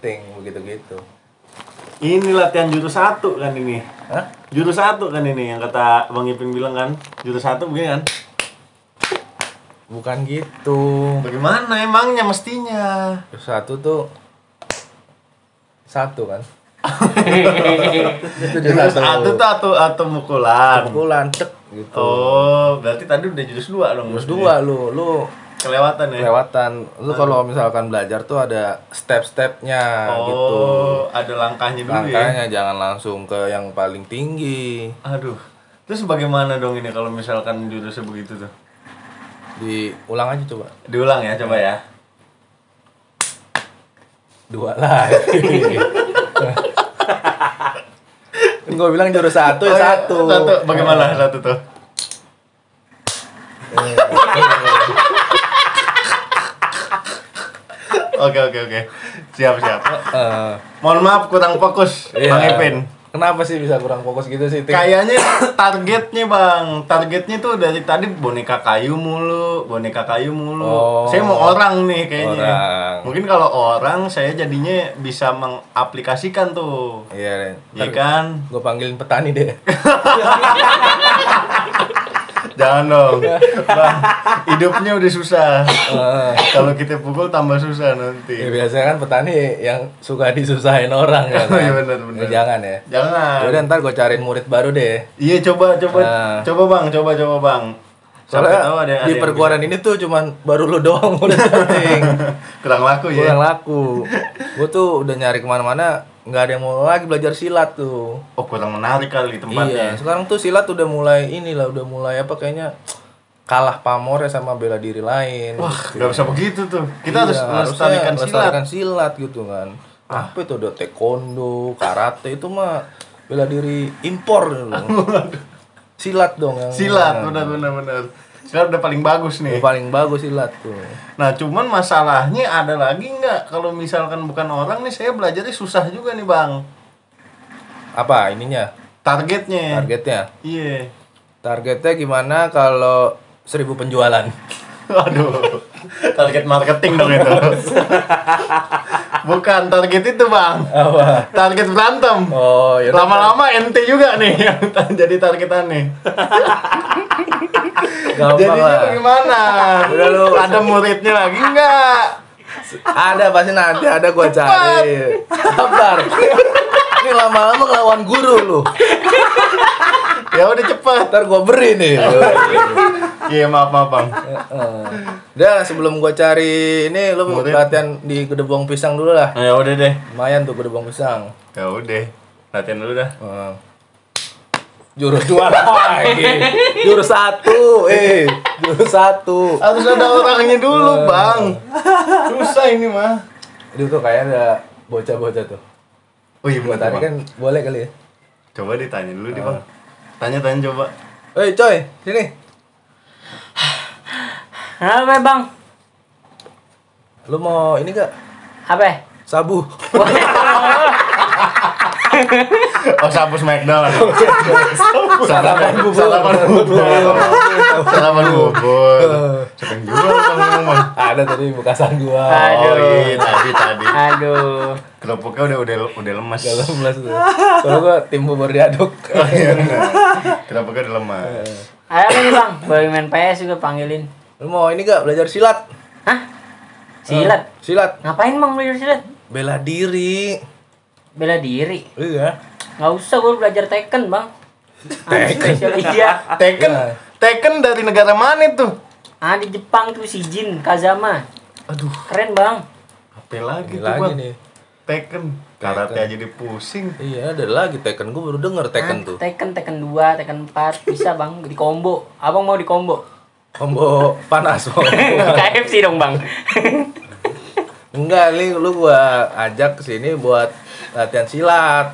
ngapain ting begitu gitu Ini latihan jurus satu kan ini. Hah? Jurus satu kan ini yang kata Bang Ipin bilang kan. Jurus satu begini kan. bukan gitu Bagaimana emangnya mestinya? Terus satu tuh satu kan itu Jurus satu tuh atau atau mukulan. pukulan cek gitu Oh, berarti tadi udah jurus dua dong. maksudnya. dua lu lu Kelewatan ya. kelewatan lu kalau misalkan belajar tuh ada step-stepnya Oh, gitu ada langkahnya dulu ya. Makanya jangan langsung ke yang paling tinggi. Aduh. Terus bagaimana dong ini kalau misalkan jurusnya begitu tuh? Diulang aja coba. Diulang ya, coba ya. Dua lagi. kan gue bilang jurus satu ya Oh, iya. satu. Satu. Bagaimana satu tuh? Oke oke oke. Siap siap. Eh, Mohon maaf kurang fokus, iya. Bang Ipin. Kenapa sih bisa kurang fokus gitu sih? Kayaknya targetnya bang, targetnya tuh dari tadi boneka kayu mulu, boneka kayu mulu. Oh. Saya mau orang nih kayaknya. Orang. Mungkin kalau orang saya jadinya bisa mengaplikasikan tuh. Iya, Iya kan? Gue panggilin petani deh. Jangan dong, bang. Hidupnya udah susah. Kalau kita pukul tambah susah nanti. ya biasanya kan petani yang suka disusahin orang ya kan? Iya, bener, bener. Ya, jangan ya. Jangan. Yaudah ntar gue cariin murid baru deh. Iya coba coba Nah. coba bang, coba coba bang. Soalnya tahu ada ada di perguruan ini tuh cuman baru lu doang udah bisa. kurang laku ya. kurang laku gue tuh udah nyari ke mana-mana nggak ada yang mau lagi belajar silat tuh Oh kurang menarik kali tempatnya. iya sekarang tuh silat udah mulai inilah udah mulai apa kayaknya kalah pamornya sama bela diri lain Wah, gitu. nggak bisa begitu tuh. Kita harus Iya, melestarikan harusnya silat. melestarikan silat gitu kan apa itu ada taekwondo karate itu mah bela diri impor gitu silat dong yang Silat, benar benar. Silat udah paling bagus nih. yang paling bagus silat tuh Nah, cuman masalahnya ada lagi nggak kalau misalkan bukan orang nih saya belajarnya susah juga nih, Bang. apa ininya Targetnya. targetnya Iya. targetnya gimana kalau seribu penjualan Waduh. Target marketing dong itu. Bukan target itu, Bang. apa Target berantem. oh ya Lama-lama ente juga nih yang jadi targetannya. Gampang Jadinya lah bagaimana? Udah lu. Ada muridnya lagi nggak? ada pasti nanti ada gua cari sabar ini lama-lama ngelawan guru lu Ya udah cepet. ntar gua beri nih Iya maaf maaf bang. Heeh. Udah sebelum gua cari ini lu Murid. latihan di gedebong pisang dulu lah Ya udah deh. lumayan tuh gedebong pisang Ya udah. Latihan dulu dah. Heeh. Jurus dua lagi jurus satu eh jurus satu Harus ada orangnya dulu bang. Susah ini mah. itu tuh kayak ada bocah-bocah tuh Oh iya buat bener tadi bang. kan boleh kali ya Coba ditanya dulu deh bang. Tanya-tanya coba. Hei coy sini Kenapa bang? lu mau ini gak Apa? sabu Oh sapu smackdown. sarapan bubur Sarapan bubur. Sarapan bubur. Siapa yang jual ngomong ada tadi bekasan gua Oh Aduh. iya tadi tadi. Aduh. Kerupuknya udah udah udah lemas. Gak lemas tuh kalau gua tim bubur diaduk Oh iya. Kerupuknya udah lemas. Ayo nih bang, boleh main PS juga panggilin. lu mau ini gak belajar silat Hah? Silat? silat Ngapain bang belajar silat? bela diri Bela diri. iya Nggak usah gue belajar Tekken bang. Tekken? Iya. Tekken, Ya. Tekken dari negara mana tuh? Ah di Jepang tuh si Jin Kazama. Aduh, Keren bang. apa lagi ini tuh lagi bang? nih Tekken, karate aja dipusing. iya ada lagi Tekken gua baru denger Tekken Ah, tuh Tekken, Tekken 2, Tekken 4 bisa bang di combo. Abang mau di combo? combo panas mau KFC dong bang. enggak nih lu gua ajak ke sini buat latihan silat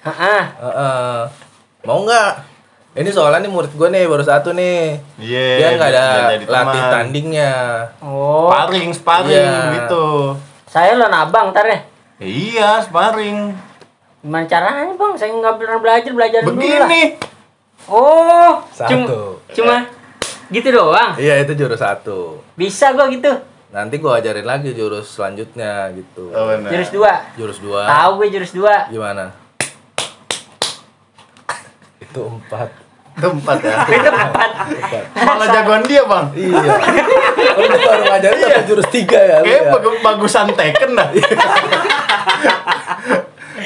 Heeh. Heeh. mau nggak ini soalnya nih murid gue nih baru satu nih Iya. dia nggak ada latih teman. tandingnya Oh, Sparring, sparring Iya. gitu. saya lawan abang ntar ya. Ya iya, sparring. Gimana caranya bang? Saya nggak pernah belajar, belajar dulu lah. Begini. Oh, Satu. cuma, cuma gitu doang. iya itu jurus satu Bisa gua gitu. Nanti gua ajarin lagi jurus selanjutnya gitu. Oh, benar. Jurus dua. Jurus dua. Tahu gue jurus dua. Gimana? Itu empat. Itu empat ya. Itu empat. Empat. Malah jagoan dia, Bang. Iya. Kalau lu baru ngajarin sampai jurus tiga ya. Kayak ya? bagu- bagusan Tekken dah.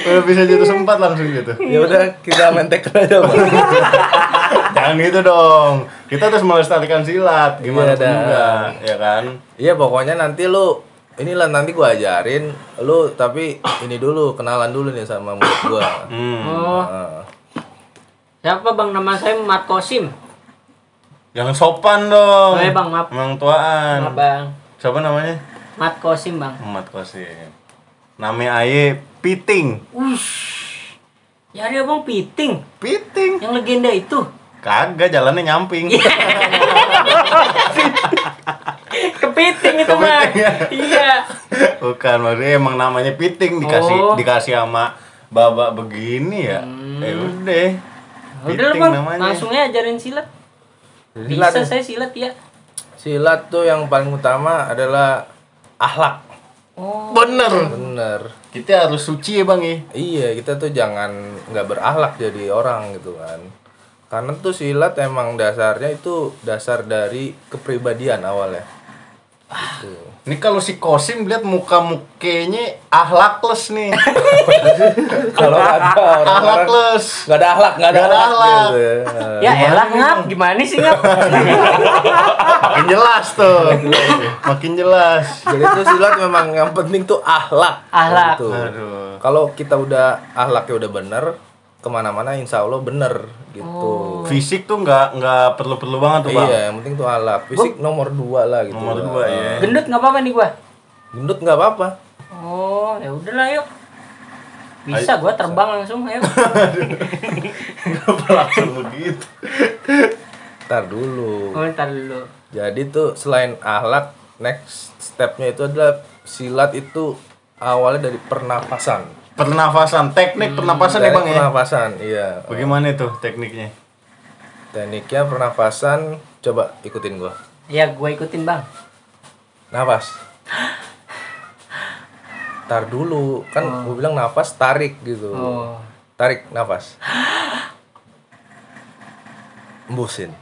Udah bisa jurus empat langsung gitu. Ya udah kita main Tekken aja, Bang. Jangan gitu dong. Kita terus melestarikan silat gimana Iya, pun dah. juga, ya kan? Iya, pokoknya nanti lu inilah nanti gua ajarin lu tapi ini dulu kenalan dulu nih sama murid gua. Hmm. Oh, Heeh. siapa bang? Nama saya Mat Kosim. Jangan sopan dong. Oh, iya, Bang, maaf. Emang tuaan. Maaf bang. Siapa namanya? Mat Kosim bang. Muhammad Kosim. Nama Aye Piting. Ya dia bang Piting. Piting. Yang legenda itu. Kagak jalannya nyamping. Iya. Kepiting itu bang. Kepiting, ya? Iya. Bukan, maksudnya emang namanya Piting dikasih Oh. dikasih sama babak begini ya. Hmm. Eh udah. Udah lah bang. namanya. Langsung aja ajarin silat. Silat, Bisa saya silat ya. silat tuh yang paling utama adalah akhlak. Oh. Bener. Bener. Kita harus suci ya bang ya. Iya, kita tuh jangan nggak berakhlak jadi orang gitu kan. Karena tuh silat emang dasarnya itu dasar dari kepribadian awalnya. Gitu. Ini kalau si Kosim lihat muka mukanya ahlakless nih. Kalau ada orang-orang ahlakless. nggak ada akhlak, nggak ada ada akhlak. Gitu. ya. Ya Gimana elah ngap, gimana sih ngap? Makin jelas tuh. Makin jelas. Jadi tuh silat memang yang penting tuh akhlak. Akhlak. Gitu. Aduh. Kalau kita udah akhlaknya udah bener, ke mana-mana insya Allah bener gitu. Fisik tuh nggak nggak perlu-perlu banget tuh bang. Iya, yang penting tuh akhlak. Fisik nomor dua lah gitu. Nomor dua, ya. Gendut nggak apa-apa nih gua. Gendut nggak apa-apa. Oh, ya udahlah yuk. Bisa gua terbang langsung ayo. Kenapa langsung begitu? Ntar dulu. Oh, ntar dulu. Jadi tuh selain akhlak, next stepnya itu adalah silat itu awalnya dari pernapasan. Pernafasan, teknik pernapasan ya Dari bang ya. pernapasan, iya. Bagaimana itu tekniknya? Tekniknya pernapasan, coba ikutin gua. Ya, gua ikutin, Bang. Nafas. Tar dulu, kan gua bilang nafas tarik gitu. Oh. Tarik nafas. Embusin.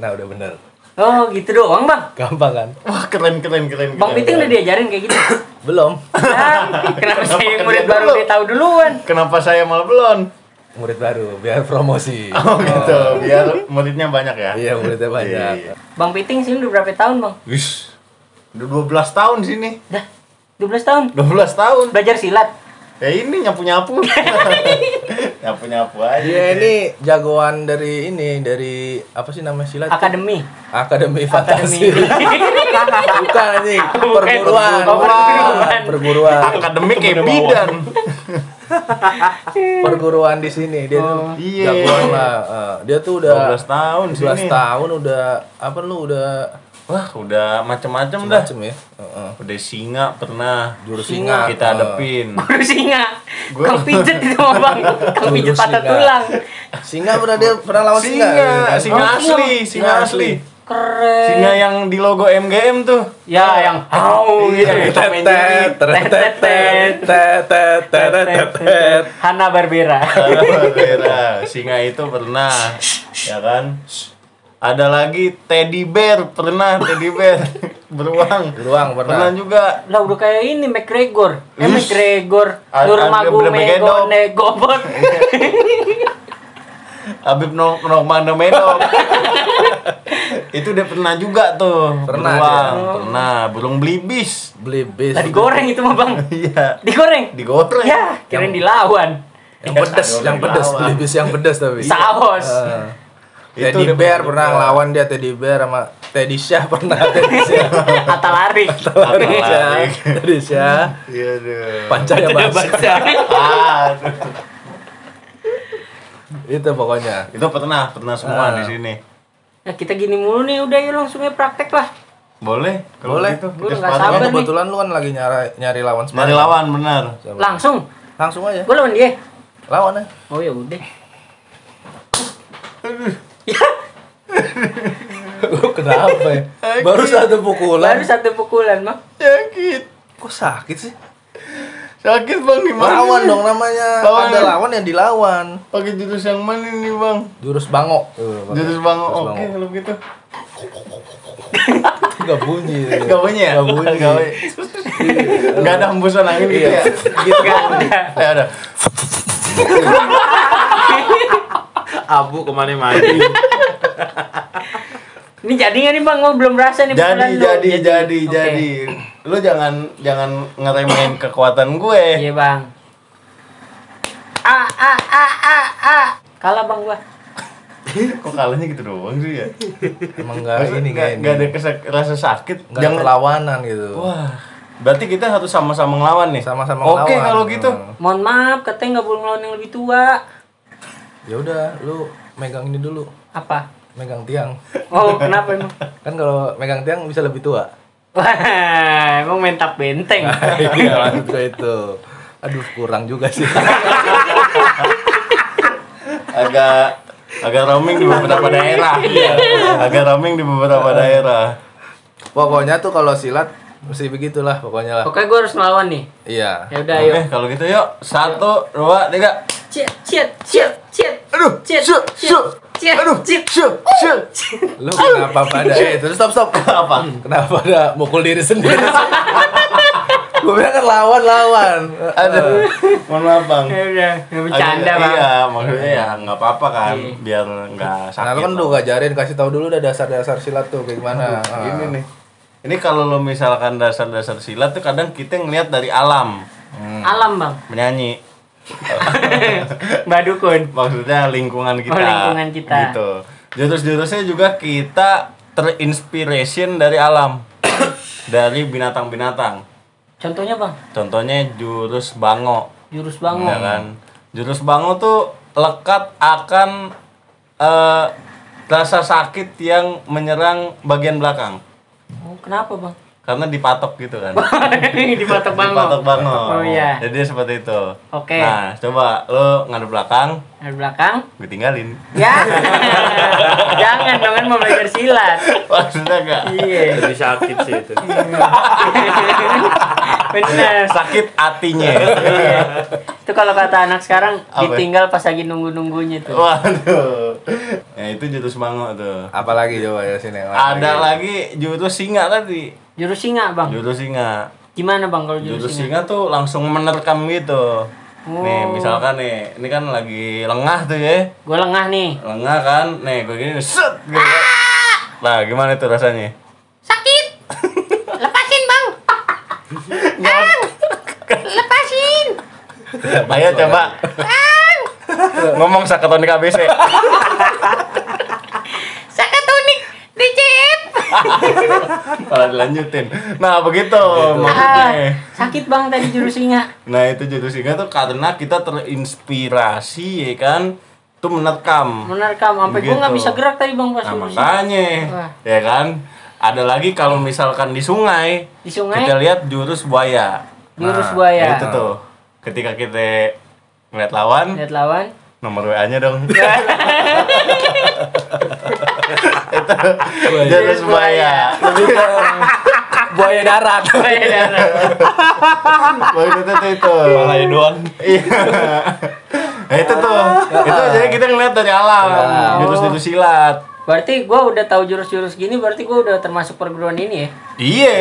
Nah, udah bener. Oh, gitu doang, Bang. Gampang kan? Wah keren keren keren. Bang keren. Piting udah diajarin kayak gitu. Belum. Nah, kenapa saya yang murid baru dulu? dia tahu duluan? Kenapa saya malah belum? Murid baru, biar promosi. Oh gitu, biar muridnya banyak ya. Iya, muridnya banyak. Iya. Bang Piting sini udah berapa tahun, Bang? Wis, udah 12 tahun sini. Dah, 12 tahun. 12 tahun. Belajar silat. Ya ini nyapu-nyapu. nyapu-nyapu aja. Dia ini jagoan dari ini, dari apa sih nama silat? Akademi. Akademi Akademi. Fantasi. Bukan anjing, perguruan. Oh, perguruan. Perguruan. Akademik kayak bidan. Perguruan di sini dia tuh Iya. jagoan lah. Eh, dia tuh udah 12 tahun 12 sini. tahun udah apa lu udah Wah, udah macem-macem dah. Macam ya. Uh, uh. Udah singa pernah. Dur singa, kita uh. hadepin. Singa. Gua... Kang pijet itu sama bang. Pijet patah tulang. Singa pernah dia pernah lawan singa. Singa, singa oh, asli, singa, singa asli. Keren. Singa yang di logo MGM tuh. Ya, oh. yang hau iya. gitu. Hana Barbera. Hana Barbera. Singa itu pernah, ya kan? Ada lagi teddy bear pernah teddy bear beruang. Beruang pernah. Pernah juga. Lah udah kayak ini McGregor. Eh Ish. McGregor. Ada- Nurmagu ada Megedok. Megone Gobot. Habib no Nurmagomedov itu udah pernah juga tuh. Pernah beruang. dia. Pernah. Burung belibis. Beli bis. Lah digoreng itu mah, Bang. Iya. Digoreng. Digoreng. Ya, kirain dilawan. Yang pedes, yang pedes, beli bis yang pedes tapi. Saus. Eh, Itu Teddy Bear pernah ngelawan dia Teddy Bear sama Teddy Syah pernah Teddy Syah. Atau lari. Teddy Syah. lari. Teddy Syah. Iya deh. Pancanya bahasa. Aduh. Itu pokoknya. Itu pernah, pernah semua Ah. di sini. Nah, kita gini mulu nih, udah yuk langsung aja praktek lah. Boleh? Kalau Boleh. gitu, kita nggak sabar. Nih. kebetulan lu kan lagi nyari nyari lawan Nyari lawan benar. Langsung. Langsung aja. Gue lawan dia. Lawan aja. Oh ya udah. Kenapa Kenapa ya? Baru satu pukulan. Baru satu pukulan, Bang. Sakit. Kok sakit sih? Sakit bang gimana? Lawan dong namanya. Lawan. Ada lawan yang dilawan. Pakai jurus yang mana nih bang? Jurus bango. Pakai. Jurus bang. Jurus Oke kalau gitu. Gak bunyi. Gak bunyi ya? Gak bunyi. Gak bunyi. Gak ada hembusan angin gitu Iya. ya? Gitu kan. ada. Ya ada. Abu ke mana-mana. Ini jadi nggak nih, Bang? Gua belum berasa nih Jadi lu. jadi jadi Oke. jadi. Lu jangan jangan ngeremehin kekuatan gue. Iya, Bang. Ah, ah, ah, ah, ah. Kalah, Bang, gua. Kok kalahnya gitu doang sih ya? Emang gak Masa ini gak nggak ada kesak- rasa sakit. Gak ada perlawanan gitu. Wah. Berarti kita harus sama-sama ngelawan nih. Sama-sama Oke ngelawan. kalau gitu. Mohon maaf, katanya nggak boleh ngelawan yang lebih tua. Ya udah, lu megang ini dulu. Apa? Megang tiang. Oh, kenapa emang? Kan kalau megang tiang bisa lebih tua. Wah, emang main tak benteng. Iya, maksud gue itu. Aduh, kurang juga sih. agak agak roaming di beberapa daerah. Agak roaming di beberapa daerah. Pokoknya tuh kalau silat mesti begitulah pokoknya lah. Oke, gua harus ngelawan nih. Iya. Ya udah, Oke, yuk. kalau gitu yuk. Satu, dua, tiga. Ciet, ciet, ciet, ciet. Aduh, Ciet, syuk, ciet, syuk. ciet, Aduh, ciet. syuk, syuk. Lu kenapa pada eh terus stop stop. Apa? Kenapa ada mukul diri sendiri? Gue bilang kan lawan lawan. Aduh, mohon maaf bang. Ya udah, nggak bercanda, Agak- Bang. Iya, maksudnya ya nggak apa-apa kan, Iya. biar nggak sakit. Nah, lu kan udah ngajarin kasih tahu dulu udah dasar-dasar silat tuh kayak gimana. Ah. Ini nih. Ini kalau lo misalkan dasar-dasar silat tuh kadang kita ngelihat dari alam Alam, Bang. menyanyi. Mbak Dukun. Maksudnya lingkungan kita. Oh, lingkungan kita. Gitu. Jurus-jurusnya juga kita terinspiration dari alam. dari binatang-binatang. Contohnya, Bang, Contohnya jurus bango. jurus bangun. Ya kan? Jurus bango tuh lekat akan eh, rasa sakit yang menyerang bagian belakang. Oh, kenapa, Bang? Karena dipatok gitu kan. Dipatok bangun. Dipatok bango. Oh iya. Jadi seperti itu. Oke. Nah, coba lo ngadep belakang, Dari belakang. gue tinggalin. Ya. Jangan dong kan mau belajar silat. Maksudnya enggak? Iya. Lebih sakit sih itu. Bener. Sakit hatinya. Iya. Itu kalau kata anak sekarang Apa? ditinggal pas lagi nunggu-nunggunya tuh. Waduh. Ya itu jurus bango tuh. Apalagi coba ya sini Ada lagi jurus singa tadi. Jurus singa, Bang. Jurus singa. Gimana, Bang kalau jurus, Jurus singa? singa tuh langsung menerkam gitu. Nih, Oh. misalkan nih, ini kan lagi lengah tuh ya. Gue lengah nih. Lengah kan? Nih, gue gini set gitu. Nah, gimana tuh rasanya? Sakit. Lepasin, Bang. Bang. Lepasin. Ayo coba. Ngomong sakatonik ABC. Sakatonik DCF. Malah dilanjutin. Nah, begitu Ah, maksudnya. sakit Bang tadi jurus singa. Nah, itu jurus singa tuh karena kita terinspirasi ya kan. Tuh menerkam. Menerkam sampai gue nggak Begitu. bisa gerak tadi Bang pas Nah, makanya. Wah. Ya kan? Ada lagi kalau misalkan di sungai, Di sungai kita lihat jurus buaya. jurus Nah, buaya. Itu tuh. Ketika kita ngeliat lawan, Lihat lawan. nomor WA-nya dong. Jurus buaya. Lebih ke buaya darat. Buaya darat. Buaya itu tuh itu. Malahnya doang. Iya. Nah, itu tuh. itu jadi kita ngeliat dari alam. Jurus-jurus silat. Berarti gue udah tahu jurus-jurus gini, berarti gue udah termasuk perguruan ini ya. Iya.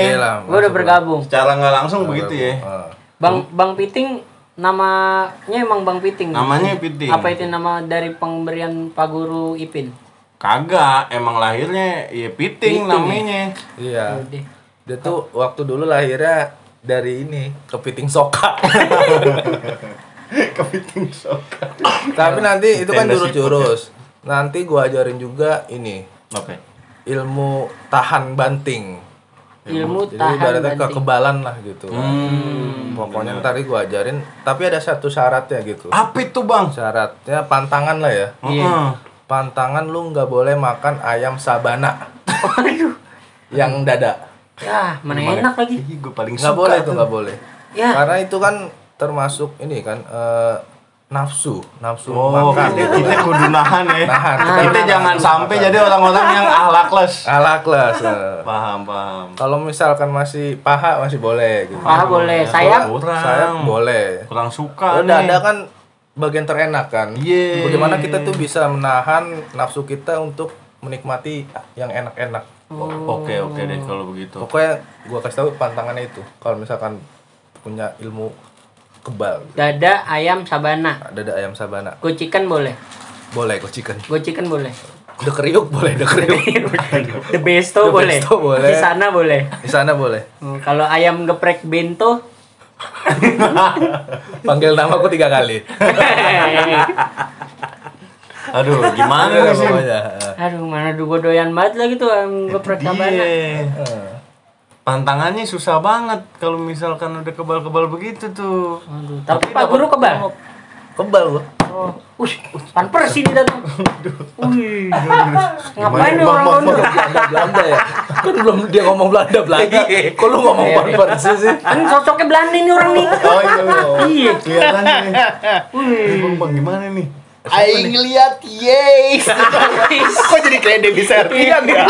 Gue udah bergabung. Secara nggak langsung begitu ya. Ah. Bang Bang Piting namanya emang Bang Piting. Namanya Piting. Apa itu nama dari pemberian Pak Guru Ipin? Kagak, emang lahirnya ya piting Piting, namanya. Iya. Udah. Dia tuh waktu dulu lahirnya dari ini kepiting soka. Kepiting soka. Tapi nanti itu kan jurus-jurus. Nanti gua ajarin juga ini Oke. ilmu tahan banting. Ilmu Jadi tahan ibaratnya banting. kekebalan lah gitu. Hmm. Pokoknya ntar gua ajarin, tapi ada satu syaratnya gitu. Apa itu bang? Syaratnya pantangan lah ya. Iya. Heeh. Pantangan lu nggak boleh makan ayam sabana. Yang dada. Ya, mana enak lagi. Gue paling Nggak suka boleh itu tuh. nggak boleh. Ya. Karena itu kan termasuk ini kan eh, nafsu nafsu Oh, makan kita, kita kudu nahan ya. Nahan. Kita jangan sampai jadi orang-orang yang ahlakles. ala kelas eh. Paham, paham. kalau misalkan masih paha masih boleh gitu Paha boleh, sayap Kurang. saya boleh Kurang suka udah nih. ada kan bagian terenak kan Iya. bagaimana kita tuh bisa menahan nafsu kita untuk menikmati yang enak-enak Oke, oke deh kalau begitu. pokoknya gua kasih tahu pantangannya itu kalau misalkan punya ilmu kebal dada ayam sabana. dada ayam sabana Gocikan boleh. boleh kocikan Gocikan boleh. udah kriuk boleh udah kriuk The besto The boleh. besto boleh. Di sana boleh. di sana boleh Hmm, Kalau ayam geprek bento panggil namaku tiga kali Aduh, gimana sih? pokoknya Aduh, mana dulu doyan banget lagi tuh ayam geprek sabana. Pantangannya susah banget kalau misalkan udah kebal-kebal begitu tuh. Aduh, tapi Pak Guru kebal. kebal gua Oh, wih, pan persi nih datang. Wih, ngapain nih orang Belanda Belanda ya kan belum dia ngomong Belanda Belanda kok lu ngomong Persia sih Kan cocoknya Belanda nih orang nih. Oh iya, Iya. kelihatan nih. Wih, bang, bang, gimana nih? Aing lihat yes. Kok jadi kayak Debbie Sertian ya?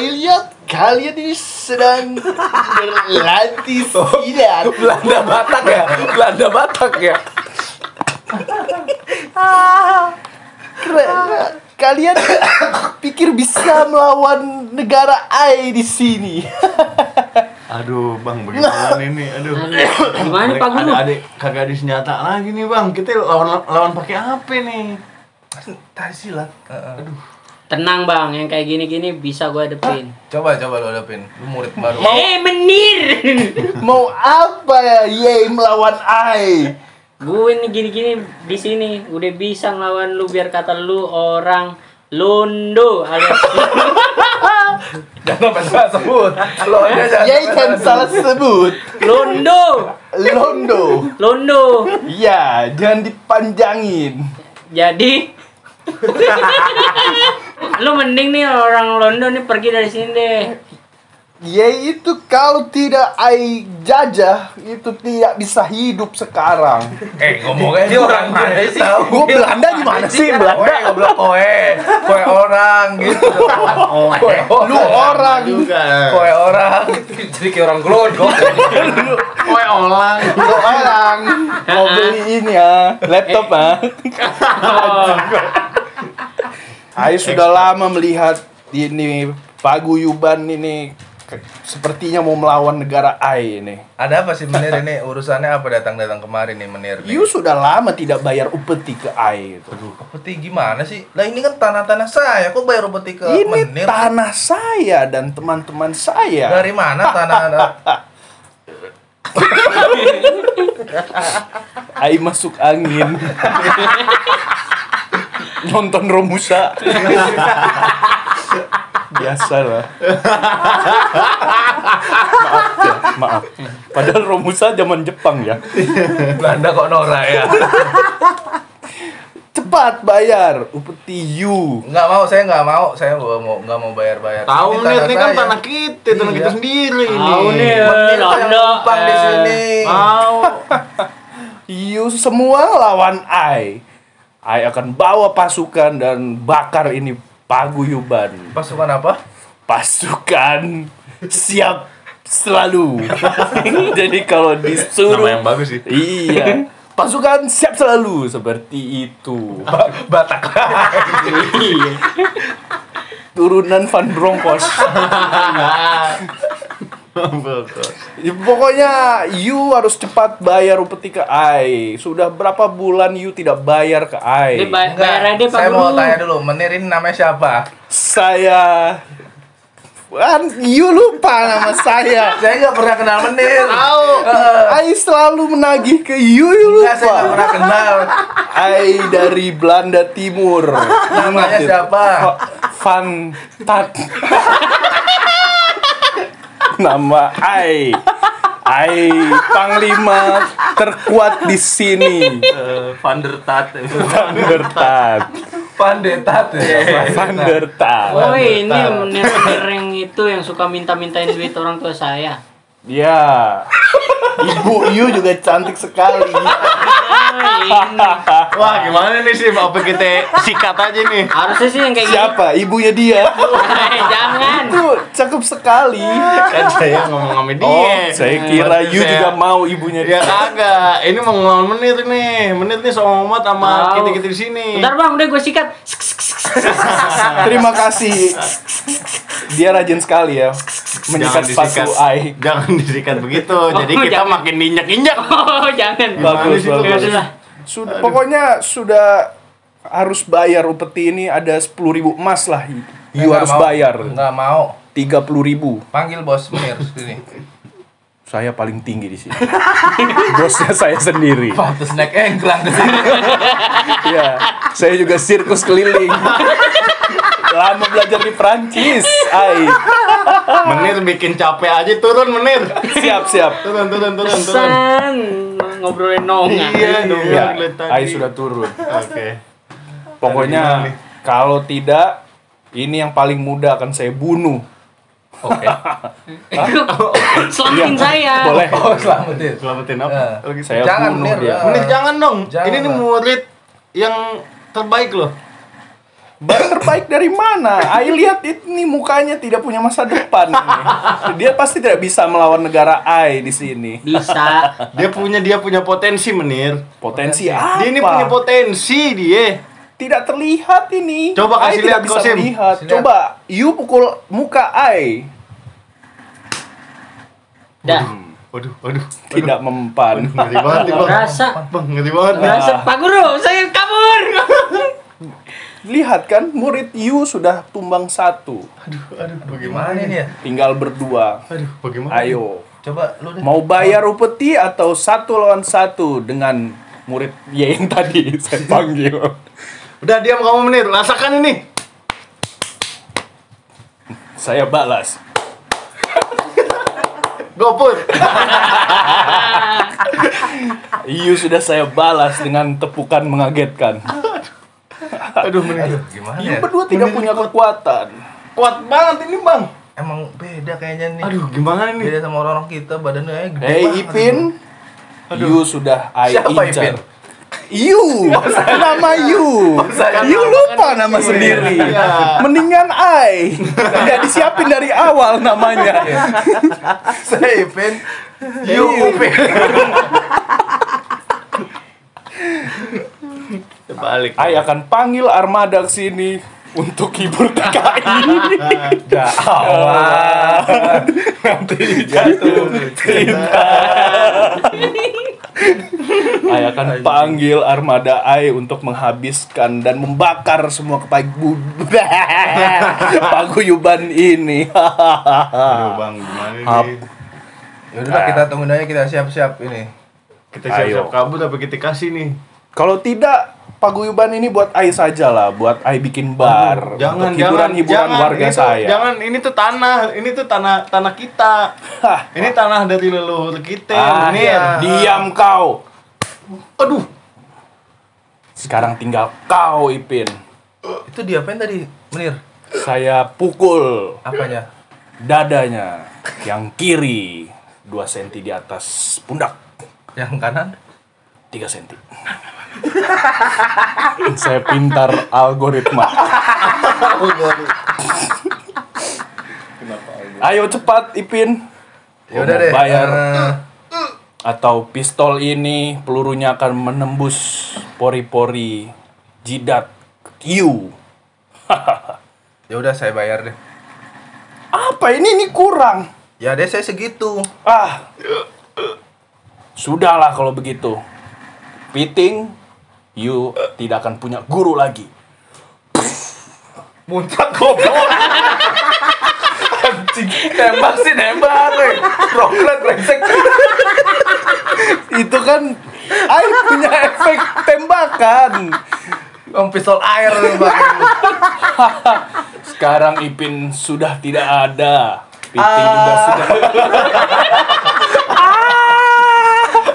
Lihat kalian ini sedang berlatih silat. Belanda Batak ya Belanda Batak ya Keren. Kalian pikir bisa melawan negara AI di sini? Aduh, bang, bagaimana ini? Aduh. Gimana Pak Guru? Ada adik kagak ada senjata lagi nih, bang. Kita lawan lawan pakai apa nih? tadi silat aduh Tenang bang, yang kayak gini-gini bisa gue hadepin. coba coba lu hadapin lu murid baru Eh menir. Mau apa ya? Yeay melawan AI. gue nih gini-gini di sini udah bisa ngelawan lu biar kata lu orang Londo alias jangan salah sebut lo aja jangan kan salah sebut. Londo, Londo. Londo. Ya, jangan dipanjangin. Jadi lu mending nih orang Londo nih pergi dari sini deh. Ya itu kalau tidak AI jajah itu tidak bisa hidup sekarang. eh ngomongnya ini orang mana sih Gue Belanda gimana sih Belanda? Koe, goblok koe, koe orang gitu. Koe Lu orang. Juga. koe orang. Jadi kayak orang glodok. Kowe olang. Lu orang. Mau beli ini ya, laptop ah. Saya sudah lama melihat ini paguyuban ini sepertinya mau melawan negara AI ini. Ada apa sih Menir ini urusannya apa datang-datang kemarin nih Menir? nih? You sudah lama tidak bayar upeti ke AI itu. Upeti gimana sih? Lah ini kan tanah-tanah saya, kok bayar upeti ke Ini Menir? tanah saya dan teman-teman saya. Dari mana tanah AI masuk angin. Nonton Romusa. Biasa lah. maaf ya, maaf. Padahal Romusa zaman Jepang ya. Belanda kok norak ya? Cepat bayar upeti you. Nggak mau, saya nggak mau, saya nggak mau nggak mau bayar-bayar. Tahu Ini nih, ini kan tanah kita, tanah Iya. kita sendiri Tahu ini. nih, numpang di sini. Tahu. You semua lawan I. I akan bawa pasukan dan bakar ini paguyuban. Pasukan apa? Pasukan siap selalu. Jadi kalau disuruh Nama yang bagus sih. Iya. Pasukan siap selalu seperti itu. Ba- Batak. Turunan Van Bronckhorst. Ya, pokoknya you harus cepat bayar upeti ke I. Sudah berapa bulan you tidak bayar ke I? Dia bay- bayar aja Pak saya mau Guru. tanya dulu, Menir ini namanya siapa? Saya Kan you lupa nama saya. Saya nggak pernah kenal Menir. Tahu. I selalu menagih ke you, you Enggak, saya nggak lupa. pernah kenal. I dari Belanda Timur. Namanya siapa? Van Tat. Nama I. I Panglima terkuat di sini. Van der Tat. Van der Tat. Pandetat ya. Van der Tat. Oh ini menir-menir yang itu yang suka minta-mintain duit orang tua saya. Ya. Ibu Yu juga cantik sekali. Wah, gimana nih sih? Apa kita sikat aja nih? Harusnya sih yang kayak gini. Siapa? Ibunya dia. Jangan. Itu cakep sekali. Kan saya ngomong sama dia. Oh, saya kira Yu saya- juga mau ibunya Ya dia. kagak. Ini mau ngelawan menit nih. Menit nih sama Muhammad sama kita-kita di sini. Bentar bang, udah gue sikat. Terima kasih. Dia rajin sekali ya menyikat sepatu Ai. Jangan disikat begitu. Jadi Oh, kita jangan. makin diinjak-injak. Oh, jangan. Bagus, bagus. Ya sudah. Pokoknya sudah harus bayar upeti ini ada 10.000 emas lah. Yu Nggak harus mau. bayar Nggak mau. 30.000. Panggil bos Menir sini. Saya paling tinggi di sini. Bosnya saya sendiri. Pantes naik engklang ke sini. Iya, saya juga sirkus keliling. Lama belajar di Prancis. Ai. Menir bikin capek aja turun menir. Siap, siap. Turun, turun, turun, turun. San ngobrolin nongan. Iya dong. Ya, lihat tadi. Ai sudah turun. Oke. Pokoknya Gimana nih? kalau tidak ini yang paling muda akan saya bunuh. Oke. Selamatin saya. Boleh. Oh, selamatin. Selamatin Ya. apa? Lagi Saya Jangan, bunuh Mir. dia. Menir jangan dong. Jangan Ini nih murid yang terbaik loh. Ba- terbaik dari mana? Ai lihat ini mukanya tidak punya masa depan. ini. Dia pasti tidak bisa melawan negara Ai di sini. Bisa. Dia punya dia punya potensi menir. Potensi apa? Dia ini punya potensi dia. Tidak terlihat ini. Coba kasih tidak lihat, bisa Kosim. melihat. Kasih lihat. Coba you pukul muka Ai. Dah. Waduh, waduh. Tidak mempan. Ngeri banget nih, Bang. Rasa. Bang, ngeri banget nih. Rasa Pak Guru, saya kabur. Lihat kan, murid you sudah tumbang satu. Aduh, aduh, Gimana ini ya? Tinggal berdua. Aduh, bagaimana? Ayo. Coba lu deh. Mau bayar upeti atau satu lawan satu dengan murid Y yang tadi saya panggil. Udah diam kamu menir, rasakan ini. Saya balas. Gopur. You sudah saya balas dengan tepukan mengagetkan. Aduh, menir. Gimana You ya? berdua tidak punya kekuatan. Kuat banget ini, Bang. Emang beda kayaknya nih. Aduh, gimana nih? Beda sama orang-orang kita badannya gede Hei banget. Ipin, you sudah I Siapa. Ipin? You, nama you. You lupa nama sendiri. Iya. Mendingan I. Tidak disiapin dari awal namanya. Saya Ipin. You Upin. Balik. I akan panggil armada ke sini untuk hibur TKI. Awan. Nanti jatuh. I akan panggil armada I untuk menghabiskan dan membakar semua kepagu paguyuban ini. Aduh, Bang, gimana nih? Ya udah kita tungguin aja kita siap-siap ini. Kita siap-siap kabur apa kita kasih nih? Kalau tidak paguyuban ini buat I saja lah, buat I bikin bar. Jangan, hiburan-hiburan jangan, warga ini tuh- saya. Jangan, ini tuh tanah, ini tuh tanah tanah kita. Hah, Ini tanah dari leluhur kita, Ah, Menir. iya. diam kau. Aduh, Sekarang tinggal kau Ipin. Itu diapain tadi, Menir? Saya pukul Apanya? dadanya yang kiri 2 cm di atas pundak. Yang kanan? 3 cm. Saya pintar algoritma. Ayo cepat Ipin. Ya udah deh. Bayar eh, atau pistol ini pelurunya akan menembus pori-pori jidat you. ya udah saya bayar deh. Apa ini ini kurang? Ya deh saya segitu. Ah. Sudahlah kalau begitu. Piting, you tidak akan punya guru lagi. Muncak goblok. Anjing, tembak sih nembak, weh. Roklet brengsek. Itu kan Ai punya efek tembakan. Om pistol air. Sekarang Ipin sudah tidak ada. Piting juga sudah.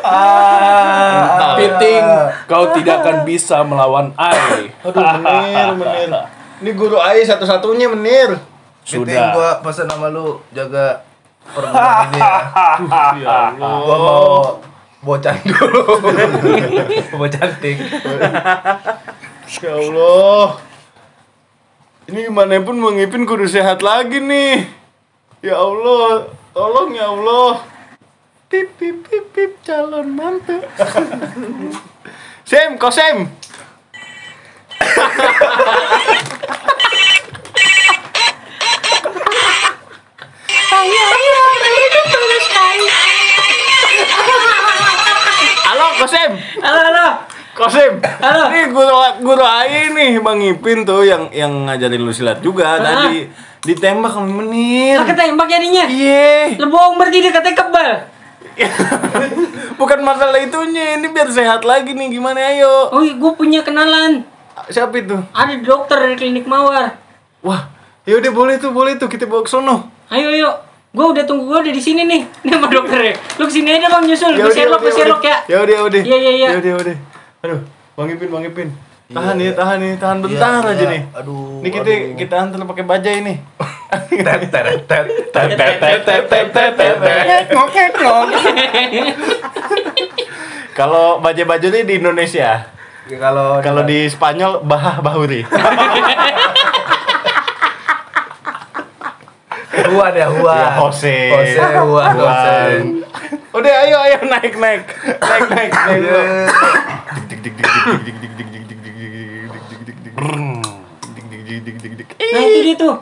Ah, Piting, kau tidak akan bisa melawan Ai. aduh, Menir, Menir. Ini guru Ai satu-satunya, Menir. Piting Sudah. gua pesan sama lu jaga per bulan ini ya. Ya Allah. Gua mau bocan dulu. mau cantik. Ya Allah. Ini gimana pun Bang Ipin kudu sehat lagi nih. Ya Allah, tolong ya Allah. Pip pip pip pip calon mantu. Sem, kok Sem? Halo, kok Sem? Halo, halo. Kosim, Halo. ini guru guru Ai nih Bang Ipin tuh yang yang ngajarin lu silat juga tadi ditembak sama menir. Ah, ketembak jadinya. Iya, Lebong berarti dia katanya kebal. bukan masalah itunya, ini biar sehat lagi nih gimana ayo. Oh, gue punya kenalan. Siapa itu? Ada dokter dari klinik Mawar. Wah, yaudah boleh tuh, boleh tuh kita bawa ke sono. Ayo, ayo. Gue udah tunggu gue udah di sini nih. Ini sama dokternya. Lu ke sini aja bang nyusul. Gue Sherlock, gue Sherlock ya. Ya udah, udah. Iya, iya, iya. Ya udah, udah. Aduh, Bang Ipin, Bang Ipin. Tahan nih, tahan nih, tahan bentar Iya, aja iya. nih. Aduh, Ini kita aduh. kita antar pakai bajai nih. Kalau bajai-bajai ini di Indonesia. Ya, Kalau Kalau di Spanyol Bahah Bahuri. Juan ya Juan. Ya, Jose. Jose Juan Jose. Udah ayo ayo naik naik. Naik naik naik. Iya. Nah itu dia tuh.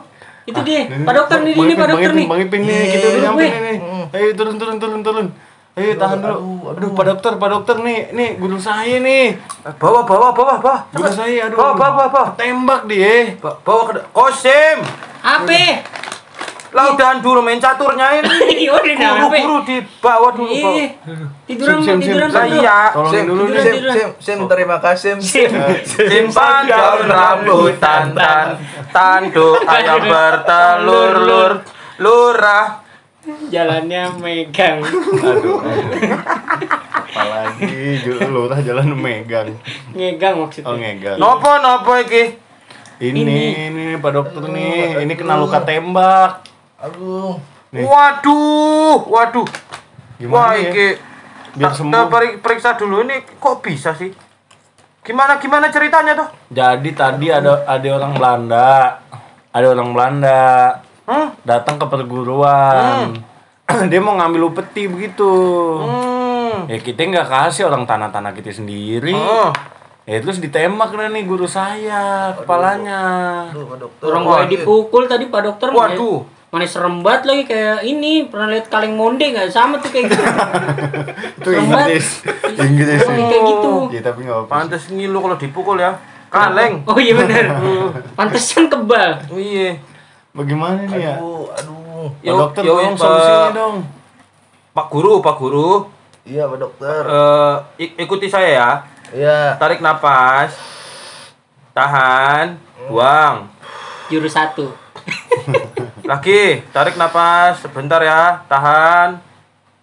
Itu dia. Pak dokter nih, ini Pak dokter nih. Bang Ipin nih, kita udah Iya, nyampe nih. Ayo turun turun turun turun. Ayo tahan dulu. Aduh, Pak dokter, Pak dokter nih, nih guru saya nih. Bawa bawa bawa bawa. Guru saya aduh. Bawa bawa bawa. bawa. Tembak dia. Ba- Bawa ke Kosim. Apa? Lah udahan dulu main caturnya ini. Guru-guru di bawah dulu. bawa. Iya. Tiduran, Sim, sim, tiduran sim. Pak. Iya. Sim, dulu sim, nih. Sim, sim, sim, terima kasih. Sim. Simpan daun rambutan tan tanduk ayam bertelur lur lurah. Jalannya megang. Aduh. Apalagi ju- lurah jalan megang. Ngegang maksudnya. Oh, ngegang. Nopo nopo iki? Ini, Ini. ini, Pak dokter nih, ini kena luka tembak. Aduh. Nih. Waduh, waduh. Gimana Wah, ya? iki Biar tak- sembuh. periksa dulu ini kok bisa sih? Gimana gimana ceritanya tuh? Jadi tadi ada ada orang Belanda, ada orang Belanda Hmm? datang ke perguruan. Dia mau ngambil upeti begitu. Hmm. Ya kita nggak kasih orang tanah-tanah kita sendiri. Oh. Ya terus ditembak dah nih guru saya kepalanya. Aduh, Pak dokter. Orang gue dipukul tadi Pak dokter. Waduh. Mana serem banget lagi kayak ini pernah lihat kaleng monde nggak sama tuh kayak gitu. Itu Serem banget. Inggris. Inggris. Oh, kayak gitu. Ya tapi nggak apa-apa. Pantes ngilu kalau dipukul ya. Kaleng. Oh iya benar. Pantesan kebal. Oh iya. Bagaimana nih ya? Aduh, aduh. Pak dokter tolong Pak- solusinya dong. Pak guru, Pak guru. Iya, Pak Dokter. Eh, ik- ikuti saya ya. Iya. Tarik napas. Tahan, buang. Jurus satu. Lagi, tarik napas sebentar ya. Tahan.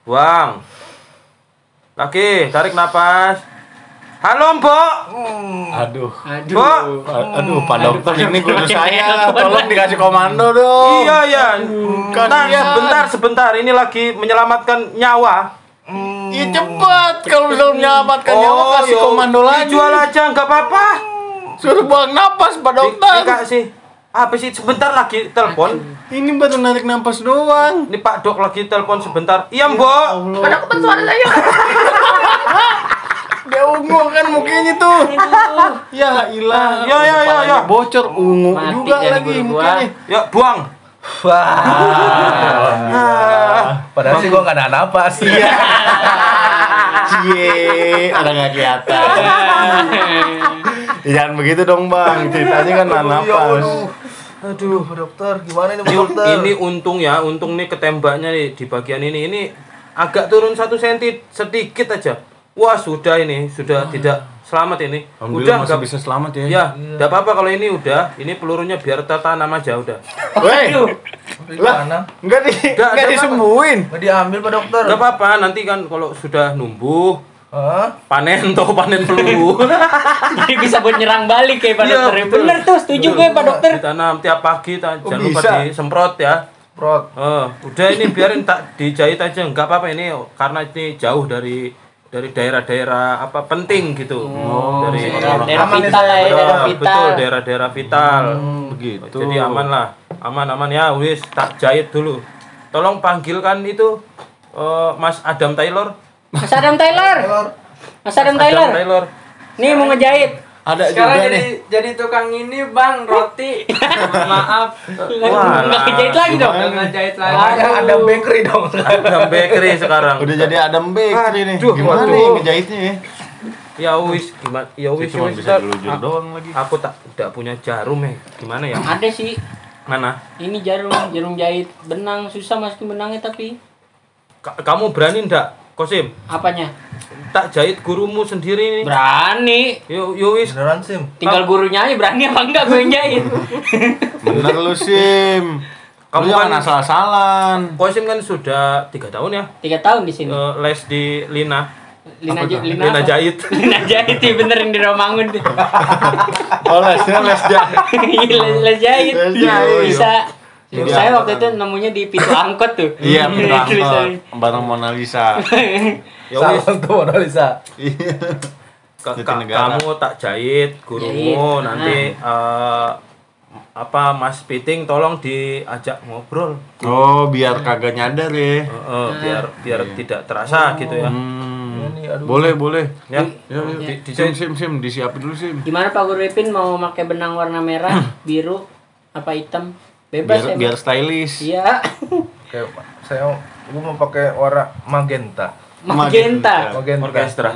Buang. Lagi, tarik napas. Halo, Mbok. Aduh. Aduh. Mbok. A- Aduh, Pak dokter Pak ini guru dokter. saya. Tolong dikasih komando dong. Iya, iya. Nah, ya, sebentar, sebentar. Ini lagi menyelamatkan nyawa. Iya cepat kalau bisa menyelamatkan nyawa kasih yo, komando lagi. Dijual aja, nggak apa-apa. Suruh buang napas Pak Di- dokter. Dikasih. Apa sih? Sebentar lagi telepon. Ini baru narik napas doang. Ini Pak Dok lagi telepon sebentar. Iya, Mbok. Allah. Dia ungu kan mukanya tuh. Ya ilah. Ya, ya, ya, Kepalanya ya. Bocor ungu Mati juga lagi mukanya. Ya, buang. Padahal sih gua nggak ada napas. Iya. Cie, ada nggak kelihatan. Jangan begitu dong bang, ceritanya kan nahan napas. Aduh, Pak Dokter, gimana ini Dokter? ini untung ya, untung nih ketembaknya nih di bagian ini. Ini agak turun satu senti sedikit aja. Wah sudah ini, sudah tidak selamat ini. Udah masih nggak bisa selamat ya. Ya, nggak apa-apa kalau ini udah. Ini pelurunya biar tertanam aja udah. Weh, lah, Gimana? nggak di, Nggak, nggak nggak disembuhin. Nggak diambil Pak Dokter. Nggak apa-apa. Nanti kan kalau sudah numbuh, Hah? panen toh panen peluru. Jadi bisa buat nyerang balik kayak Pak Iya, dokter. betul. Bener tuh, setuju gue Pak dokter. Ditanam tiap pagi, ta- Oh, jangan lupa bisa. disemprot ya. Prot. Eh, udah ini biarin tak dijahit aja nggak apa-apa ini karena ini jauh dari dari daerah-daerah apa penting gitu dari daerah, daerah Aman vital lah ya, daerah vital. betul daerah-daerah vital begitu. jadi aman lah aman aman ya wis tak jahit dulu tolong panggilkan itu eh, Mas Adam Taylor Mas Adam Taylor. Mas Adam Adam Taylor. Taylor Nih mau ngejahit. Ada Sekarang juga jadi nih. jadi tukang ini bang roti. Maaf. Wah, Nggak kejahit lagi dong. Nggak jahit lagi. Namanya ada bakery dong. Adam Bakery sekarang Udah jadi Adam Bakery nih. Aduh, Gimana waduh. nih ngejahitnya ya? ya wis gimana ya wis Cuma wis bisa A- doang lagi. aku tak tidak punya jarum ya gimana ya Ada sih. mana Ini jarum, jarum jahit benang susah masukin benangnya tapi Ka- kamu berani ndak Kosim apanya? tak jahit gurumu sendiri nih Berani. yo yo wis Beneran Sim. Tinggal gurunya aja berani apa enggak gue jahit. Bener lu Sim. Kamu jangan kan- asal-asalan. Kosim kan sudah tiga tahun ya Tiga tahun di sini. eh, les di Lina Lina, J-? Lina, Lina jahit Lina jahit ya bener yang di Romangun tuh. Oh lesnya les jahit. Iya, les, les jahit. Les jahit. Bisa. Iya. Saya waktu itu nemunya di pintu angkot tuh. Iya, Tulisannya. berangkat bareng Mona Lisa. ya wis tuh Mona Lisa. Iya. kamu tak jahit Jahit. gurumu nanti eh, apa Mas Piting tolong diajak ngobrol Oh, biar kagak nyadar ya. Eh, eh, biar biar tidak terasa gitu ya Hmm. Ini, aduh. Boleh, boleh. ya Yuk, yuk. Di- di- Sim, sim, sim, disiapin dulu sim. Gimana Pak Guru Ipin mau pakai benang warna merah, biru, apa hitam? Bebas Biar biar stylish. Iya. Kayak saya gua mau pakai warna magenta. Magenta. Magenta. orkestra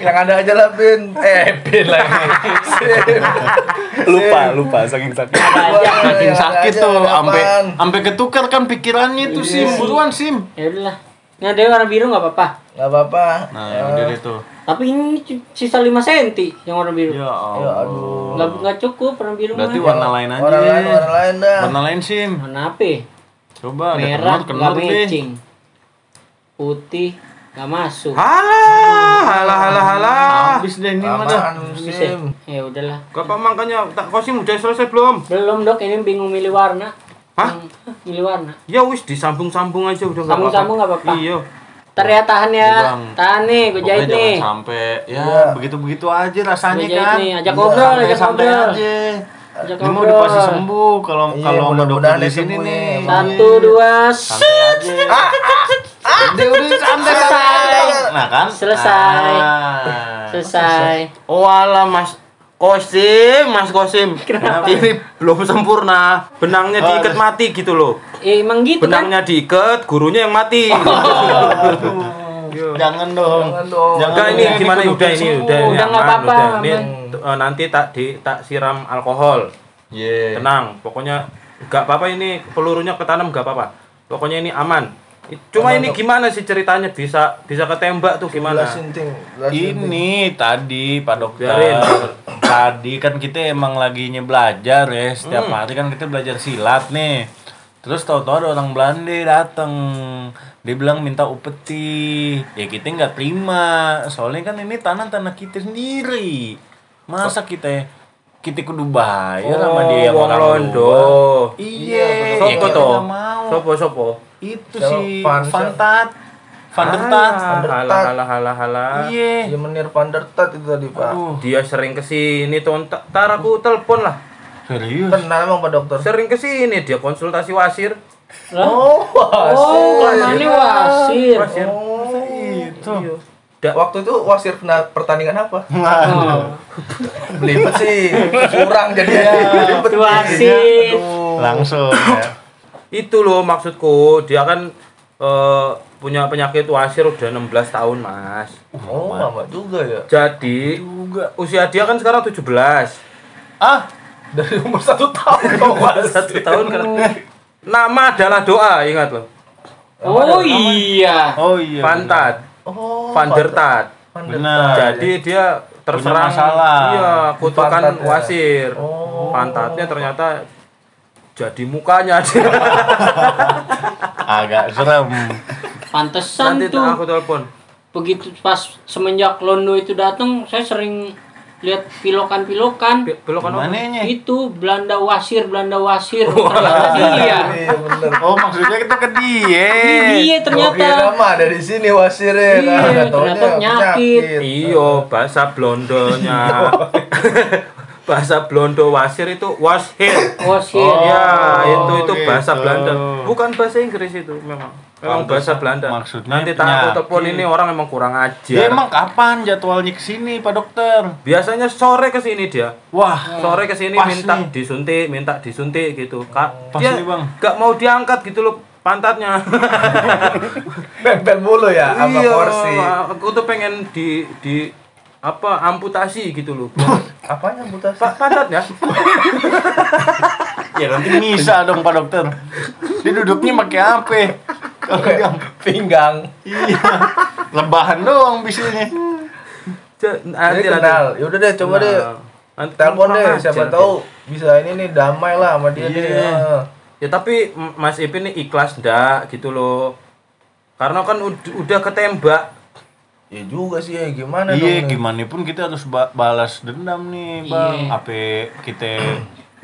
Yang ada aja lah Bin. Eh Bin lagi. Lupa, lupa saking sakit. Saking sakit tuh, sampai sampai ketukar kan pikirannya tuh sim, buruan sim. Ya udahlah. Ini ada warna biru nggak apa-apa. Gak apa-apa. Nah, ya udah tuh. Tapi ini sisa 5 cm yang warna biru. Ya Ya Allah. aduh. Nggak nggak cukup warna biru Berarti mah. warna lain aja. Warna lain, warna lain dah. Warna lain sim. Warna apa? ya? Coba Merah deh. matching. Putih nggak masuk. halah halah halah halah Habis deh ini mah dah. Aman Bisa. Sim. Ya udahlah. Bapak makanya tak kosim udah selesai belum? Belum dok, ini bingung milih warna. Hah? Milih warna. Ya wis disambung-sambung aja udah nggak Sambung-sambung nggak apa-apa. Iya. Ntar ya tahan ya. Bang. Tahan nih, gue jahit Pokoknya nih. jangan sampai ya Iya. begitu-begitu aja rasanya Gue jahit kan. nih. Ajak ngobrol, ajak ngobrol. aja. Ajak Ini mau ngobrol. udah pasti sembuh kalau Iya, kalau sama dokter di sini nih. ya. Satu, dua, Santai aja. Udah udah santai Selesai. Nah kan? Selesai. Ah. selesai. Oh alah Mas Kosim, Mas Kosim. Ini belum sempurna. Benangnya diikat mati gitu loh. Eh, emang gitu kan? Benangnya diikat, gurunya yang mati. Jangan dong. Jangan dong. Enggak ini gimana udah ini udah ini Udah nggak aman, apa-apa. Ini eh, nanti tak di tak siram alkohol. Iya. Tenang, pokoknya enggak apa-apa ini pelurunya ketanam enggak apa-apa. Pokoknya ini aman. Cuma Aman, ini gimana sih ceritanya bisa bisa ketembak tuh gimana? Jelasin ting. jelasin, Ting. Ini tadi Pak Dokter. Biarin. Tadi kan kita emang lagi belajar ya. Setiap Hmm. hari kan kita belajar silat nih. Terus tahu-tahu ada orang Belanda datang. Dia bilang minta upeti. Ya kita nggak terima. Soalnya kan ini tanah-tanah kita sendiri. Masa kita kita kudu bayar sama dia yang Oh, orang Londo. Iya, Iya, ya Sopo kita toh? nggak mau. Sopo sopo? Itu Siapa? si Van- Fantat. Vandertat. Halah halah halah halah. Iya. Iya menir Van der Tat itu tadi Pak. Aduh, Dia sering ke sini tuh, ntar aku telepon lah. serius. Kenal emang Pak Dokter. Sering ke sini dia konsultasi wasir. Lah? Oh, Oh, ini wasir. Wasir. Itu. Da- Waktu itu wasir pena- pertandingan apa? Oh, Belibet sih. Kurang jadi belibet. wasit. Langsung ya. Itu loh maksudku, dia kan eh, punya penyakit wasir udah 16 tahun, Mas. Oh, lama juga ya. Jadi usia dia kan sekarang 17. Ah, Dari umur satu tahun kok Mas. Satu tahun kan. Nama adalah doa, ingat loh. Oh iya. oh iya. Pantat, Oh, Van der Tat. Van der Benar. Jadi dia terserang masalah. Iya, kutukan ya? wasir. Oh. Pantatnya ternyata jadi mukanya dia. Agak serem. Pantesan Nanti tuh. aku telepon. Begitu pas semenjak Londo itu datang, saya sering lihat pilokan-pilokan. Belokan apa? Itu Belanda wasir, Belanda wasir. Ternyata dia. Iya bener. Oh maksudnya kita ke dia. Iya ternyata. kira mah dari sini wasirnya Iya, taunya ternyata penyakit. Iyo, bahasa blondonya. bahasa blondo wasir itu was here. Wasir. ya, itu itu gitu. bahasa Belanda. Bukan bahasa Inggris itu memang. Memang bahasa Belanda. maksudnya Nanti tak telepon ini orang emang kurang ajar. Dia emang kapan jadwalnya ke sini Pak Dokter? Biasanya sore ke sini dia. Wah, Sore ke sini minta nih. disuntik, minta disuntik gitu. Kak, Pas dia nih, Bang. gak mau diangkat gitu loh pantatnya. Nempel mulu ya sama Iya, porsi. aku tuh pengen di di apa amputasi gitu loh. Apanya mutasi? Pak pantatnya. ya nanti bisa dong Pak Dokter. Dia duduknya pakai apa? Kalau dia Pinggang. iya, lebahan doang bisanya. Jadi Nanti kenal. Ya udah deh coba deh. Nah, nanti Telepon deh, siapa tahu bisa ini nih damai lah sama dia Iya. nih. ya. Ya tapi Mas Ipin nih ikhlas ndak gitu loh. Karena kan ud- udah ketembak. Ya juga sih ya gimana Iya, dong. gimana pun kita harus ba- balas dendam nih, Bang. Iya. Apa kita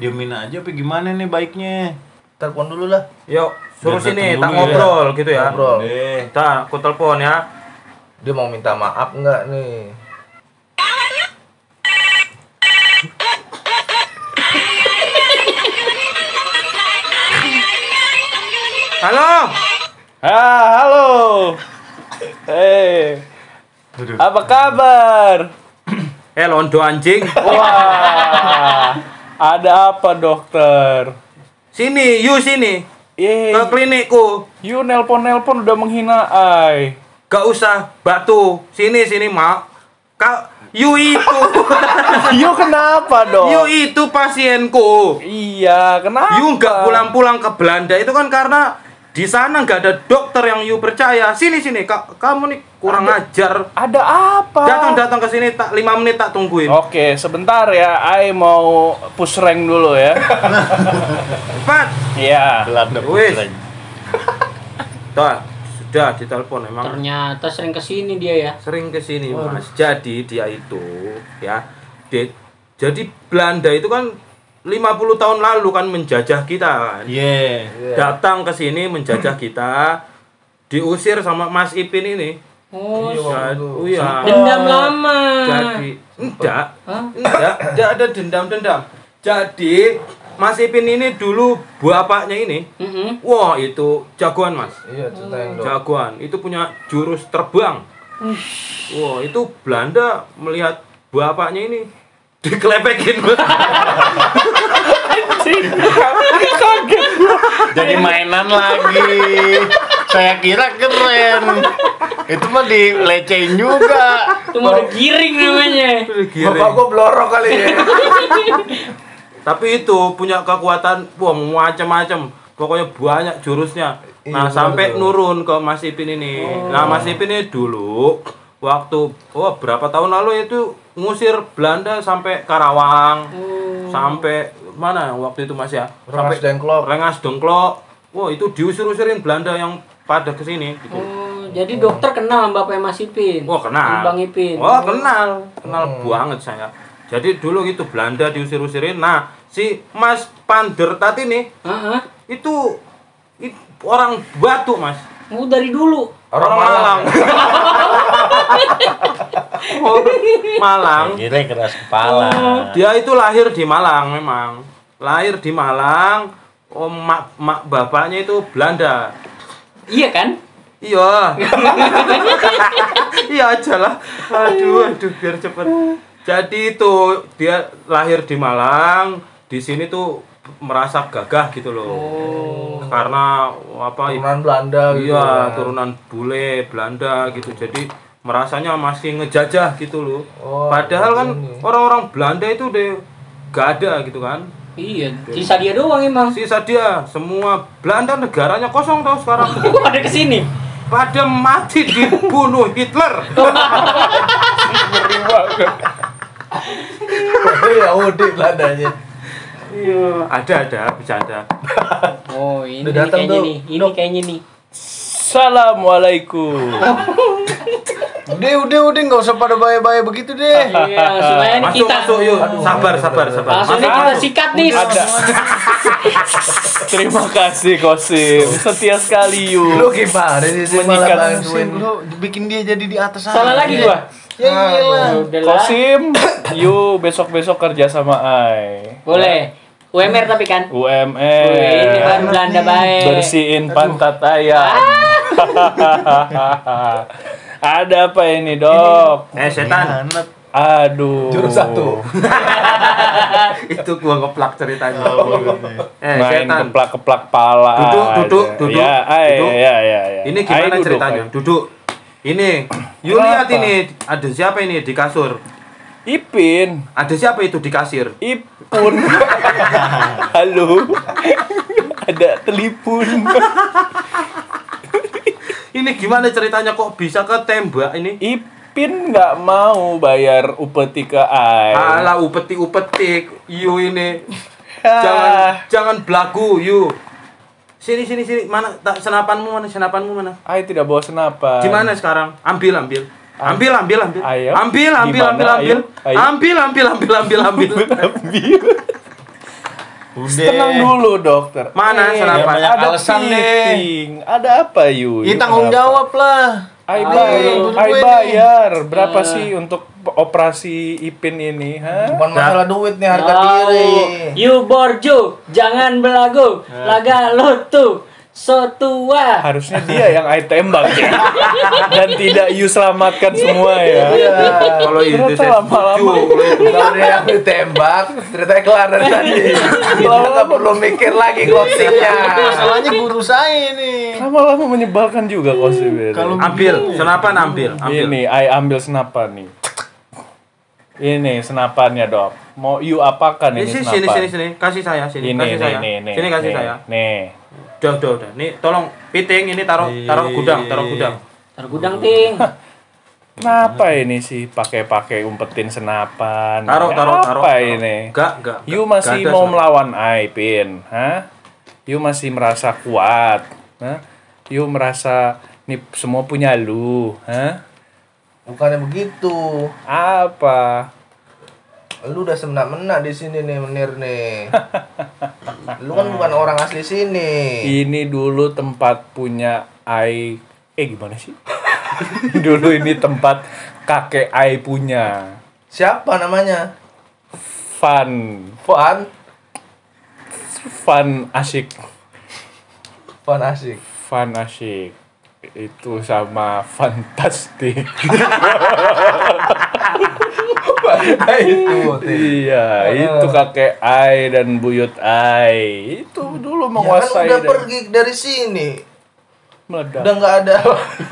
diemin aja apa gimana nih baiknya? Telepon dulu lah. Yuk, suruh Biar sini tak ya. ngobrol gitu ya. Ngobrol. Tak, aku telepon ya. Dia mau minta maaf nggak nih? Halo. Ah, halo. Hei. Apa kabar? Eh londo anjing. Wah. Ada apa, dokter? Sini, you sini. Ye, Ke klinikku. you nelpon-nelpon udah menghina ai. Gak usah batu. Sini sini, Mak. Kak, you itu. You kenapa, dok? you itu pasienku. Iya, kenapa? You nggak pulang-pulang ke Belanda itu kan karena di sana nggak ada dokter yang you percaya. Sini sini, Kak, kamu nih kurang ajar. Ada apa? Datang datang ke sini tak lima menit tak tungguin. Oke, sebentar ya. Ai mau push rank dulu ya. Cepat. Iya. Putra. Tuh, sudah ditelepon emang Ternyata sering ke sini dia ya. sering ke sini Mas. Jadi dia itu ya, dia- jadi Belanda itu kan 50 tahun lalu kan menjajah kita kan. Iya. Datang ke sini menjajah kita, diusir sama Mas Ipin ini. Oh, oh iya. dendam lama. Jadi enggak, enggak, enggak ada dendam-dendam. Jadi Mas Ipin ini dulu bapaknya ini, Mm-mm. wah itu jagoan Mas. Iya, dong. Jagoan, itu punya jurus terbang. Wah, itu Belanda melihat bapaknya ini dikelepekin. Jadi mainan lagi. Saya kira keren. Itu mah dilecehin juga. Itu mau giring namanya. Bapak gua blorok kali ya. Tapi itu punya kekuatan wah macam-macam. Pokoknya banyak jurusnya. Nah, Iya, sampai nurun ke Mas Ipin ini. Nah, Mas Ipin ini dulu waktu oh berapa tahun lalu itu ngusir Belanda sampai Karawang. Sampai mana waktu itu Mas ya? Rengas Dengklok. Rengas Dengklok. Wah, itu diusir-usirin Belanda yang pada ke sini gitu. Oh, jadi dokter kenal sama Bapak Mas Ipin. Wah, kenal. Bang Ipin. Wah, kenal. Kenal Hmm. banget saya. Jadi dulu gitu Belanda diusir-usirin. Nah, si Mas Pandertat ini Heeh. itu, it- orang Batu, Mas. Oh, dari dulu. Orang Malang. Oh, Malang. Kira keras kepala. Dia itu lahir di Malang memang. Lahir di Malang. Oh, mak, mak bapaknya itu Belanda. Iya kan? Iya. iya aja lah. Aduh, aduh biar cepet. Jadi itu dia lahir di Malang, di sini tuh merasa gagah gitu loh. Karena apa Turunan Belanda gitu. Iya, kan. turunan bule Belanda gitu. Jadi merasanya masih ngejajah gitu loh. Oh, Padahal kan begini. orang-orang Belanda itu udah gak ada gitu kan. Iya, sisa dia doang emang. Sisa dia, semua Belanda negaranya kosong tau sekarang. Kok pada ke sini? Pada mati dibunuh Hitler. Iya, udik Belandanya. Iya, ada ada bercanda. Oh, ini datang kayaknya tuh. nih. Ini kayaknya nih. Assalamualaikum. Udah, udah, udah, nggak usah pada bahaya-bahaya begitu deh. Iya, supaya ini Masuk kita masuk yuk. Sabar sabar sabar. langsung ini Masuk. kita sikat nih. Ada. Terima kasih Kosim. Setia sekali Lu yuk. gimana sih bantuin Lu bikin dia jadi di atas Salah sana. lagi gua. Ya iyalah. Udah lah. Kosim, yuk besok-besok kerja sama Ai. Boleh. UMR tapi kan. Wih, ini UMR. baru Belanda baik. Bersihin pantat ayam. Ada apa ini, Dok? Eh setan. Aduh. Jurus satu. Itu gua ngeplak ceritanya. Eh Main setan. keplak-keplak pala. Duduk, duduk, duduk, Ya, ay, duduk. ya, ya, ya. Ini Ay, gimana duduk, ceritanya? ay. Duduk. Ini, you Kenapa? lihat ini, ada siapa ini di kasur? Ipin. Ada siapa itu di kasir? Ipun. Halo. Ada telepon. Ini gimana ceritanya kok bisa ketembak ini? Ipin nggak mau bayar upeti ke Ai. Alah upeti upetik, you ini. Jangan jangan belagu, you. Sini sini sini, mana tak senapanmu mana senapanmu mana? Ai tidak bawa senapan. Gimana sekarang? Ambil ambil. Ambil ambil ambil. Ayo. Ambil ambil Gimana? ambil ambil. Ayo. Ayo. Ambil ambil ambil ambil ambil. Ambil. Udah. Tenang dulu dokter. Mana Eh, senapan? banyak Ada alasan deh. Ada apa Yu? Ya Yu, tanggung jawab lah. Ayo, bayar, nih. bayar. Berapa sih untuk operasi Ipin ini? Ha? Bukan masalah duit nih harga Oh, diri. You borju, jangan belagu. Laga lo tuh so tua. Harusnya dia yang Ai tembak ya. Dan tidak Yu selamatkan semua ya. Iya. Kalau itu saya lama-lama. setuju. Kalau itu. Kalau dia yang ditembak, ceritanya kelar dari tadi. Kita nggak perlu mikir lagi closingnya. Masalahnya guru saya nih. Lama-lama menyebalkan juga ini. Kalau Ambil, senapan ambil, ambil. Ini, Ai ambil senapan nih. Ini senapannya dok. Mau Yu apakan Ini ini sini, senapan? sini, sini, sini, kasih saya, sini, Ini, kasih nih, saya, nih, nih, sini kasih nih, saya. Nih. Udah, udah, udah. Nih, tolong piting ini taruh, taruh gudang, taruh gudang. Tergudang ting. Kenapa ini sih pakai-pakai umpetin senapan? Taruh, Ini taruh, apa taruh. ini? Enggak, enggak. Yu enggak masih ada mau senapan. melawan Ai, Pin. Hah? Yu masih merasa kuat. Hah? Yu merasa nih semua punya lu. Hah? Bukannya begitu. Apa? Lu udah semena-mena di sini nih, Menir nih. Lu kan bukan orang asli sini. Ini dulu tempat punya Ai. Eh gimana sih? dulu ini tempat kakek Ai punya. Siapa namanya? Fun, Fan. fun asik, Fan asik. fun asik. Itu sama fantastik. Itu. Iya, itu kakek Ai dan buyut Ai. Itu dulu Ya kan menguasai udah dan pergi dari sini. meledak. Udah nggak ada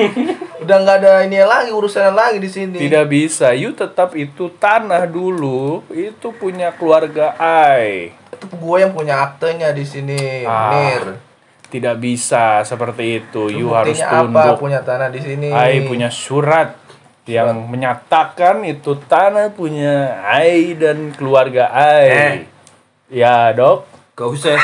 udah nggak ada ini lagi urusan lagi di sini. Tidak bisa, you tetap itu tanah dulu, itu punya keluarga Ai. Itu gue yang punya aktenya di sini, Ah, Menir. Tidak bisa seperti itu, you harus Buktinya apa tunduk. punya tanah di sini? Ai punya surat yang menyatakan itu tanah punya Ai dan keluarga Ai. Eh. Ya, Dok. Gak usah,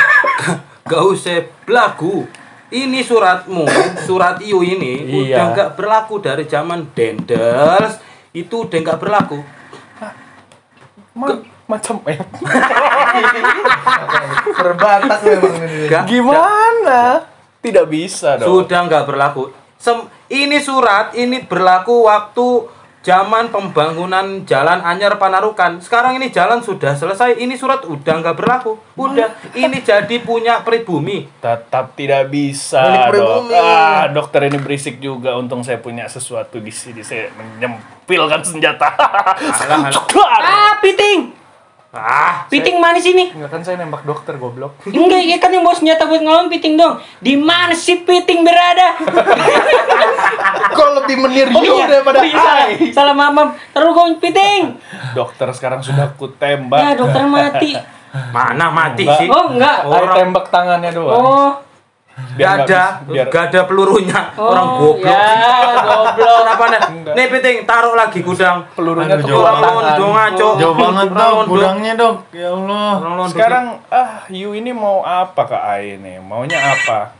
gak usah belagu. Ini suratmu, surat Iu ini Iya. udah nggak berlaku dari zaman Dendels. Itu udah nggak berlaku. Ma- macam eh. Berbatak memang ini. Nggak- Gimana? Tidak bisa, Dok. Sudah nggak berlaku. Sem- ini surat ini berlaku waktu zaman pembangunan jalan Anyar Panarukan. Sekarang ini jalan sudah selesai. Ini surat udah nggak berlaku. Udah. Ini jadi punya pribumi. Tetap tidak bisa, Dok. Ah, dokter ini berisik juga. Untung saya punya sesuatu di sini. Saya menyempilkan senjata. Alah, alah. Ah, piting. Ah, Piting mana sini? Enggak kan saya nembak dokter goblok. Enggak, ya kan yang bawa senjata buat ngelawan piting dong. Di mana si piting berada? Kok lebih menir Oh iya, daripada oh iya, salah, salah mamam. Terus gue piting. Dokter sekarang sudah ku tembak. Ya, dokter mati. mana mati Enggak. sih? Oh, enggak. Ai Orang- tembak tangannya doang. Oh, Biar Gak ada, biar gak ada pelurunya. oh. Orang goblok. Ya, goblok. Kenapa nih? Nih piting, taruh lagi gudang. pelurunya Aduh, tuh jauh banget. Londo ngaco. Jauh banget londo. gudangnya dok. Ya Allah. Sekarang ah Yu ini mau apa Kak Ai ini? Maunya apa?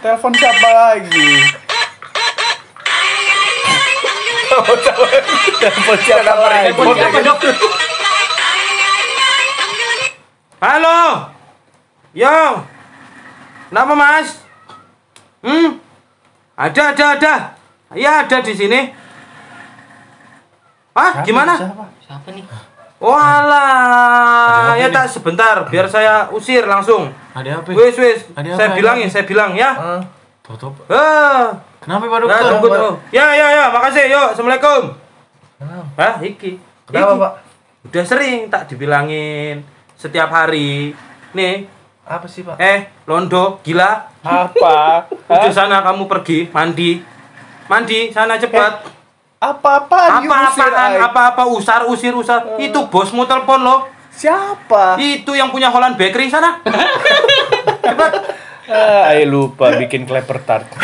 Telepon siapa lagi? Telepon siapa lagi? Telepon siapa dok? Halo. Yo. Kenapa mas? Hmm? Ada, ada, ada. Iya ada di sini. Ah, gimana? Siapa nih? Walah, ya tak sebentar, biar saya usir langsung. Ada apa? Wis, wis. Saya bilangin, saya bilang ya. Tutup. Eh, Kenapa Pak nah, Dokter? tunggu tuh. Ya, ya, ya, makasih. Yuk, assalamualaikum. Hah, iki. Kenapa, Iki. Pak? Udah sering tak dibilangin setiap hari. Nih, Apa sih, Pak? eh, Londo, gila. Apa? Udah sana kamu pergi mandi. Mandi sana cepat. Apa-apaan? usir, Apa-apaan, Ai? apa-apa usar usir usar. Itu bosmu telepon lo. Siapa? Itu yang punya Holland Bakery sana. cepat. Ah, Ai lupa bikin kleper tart.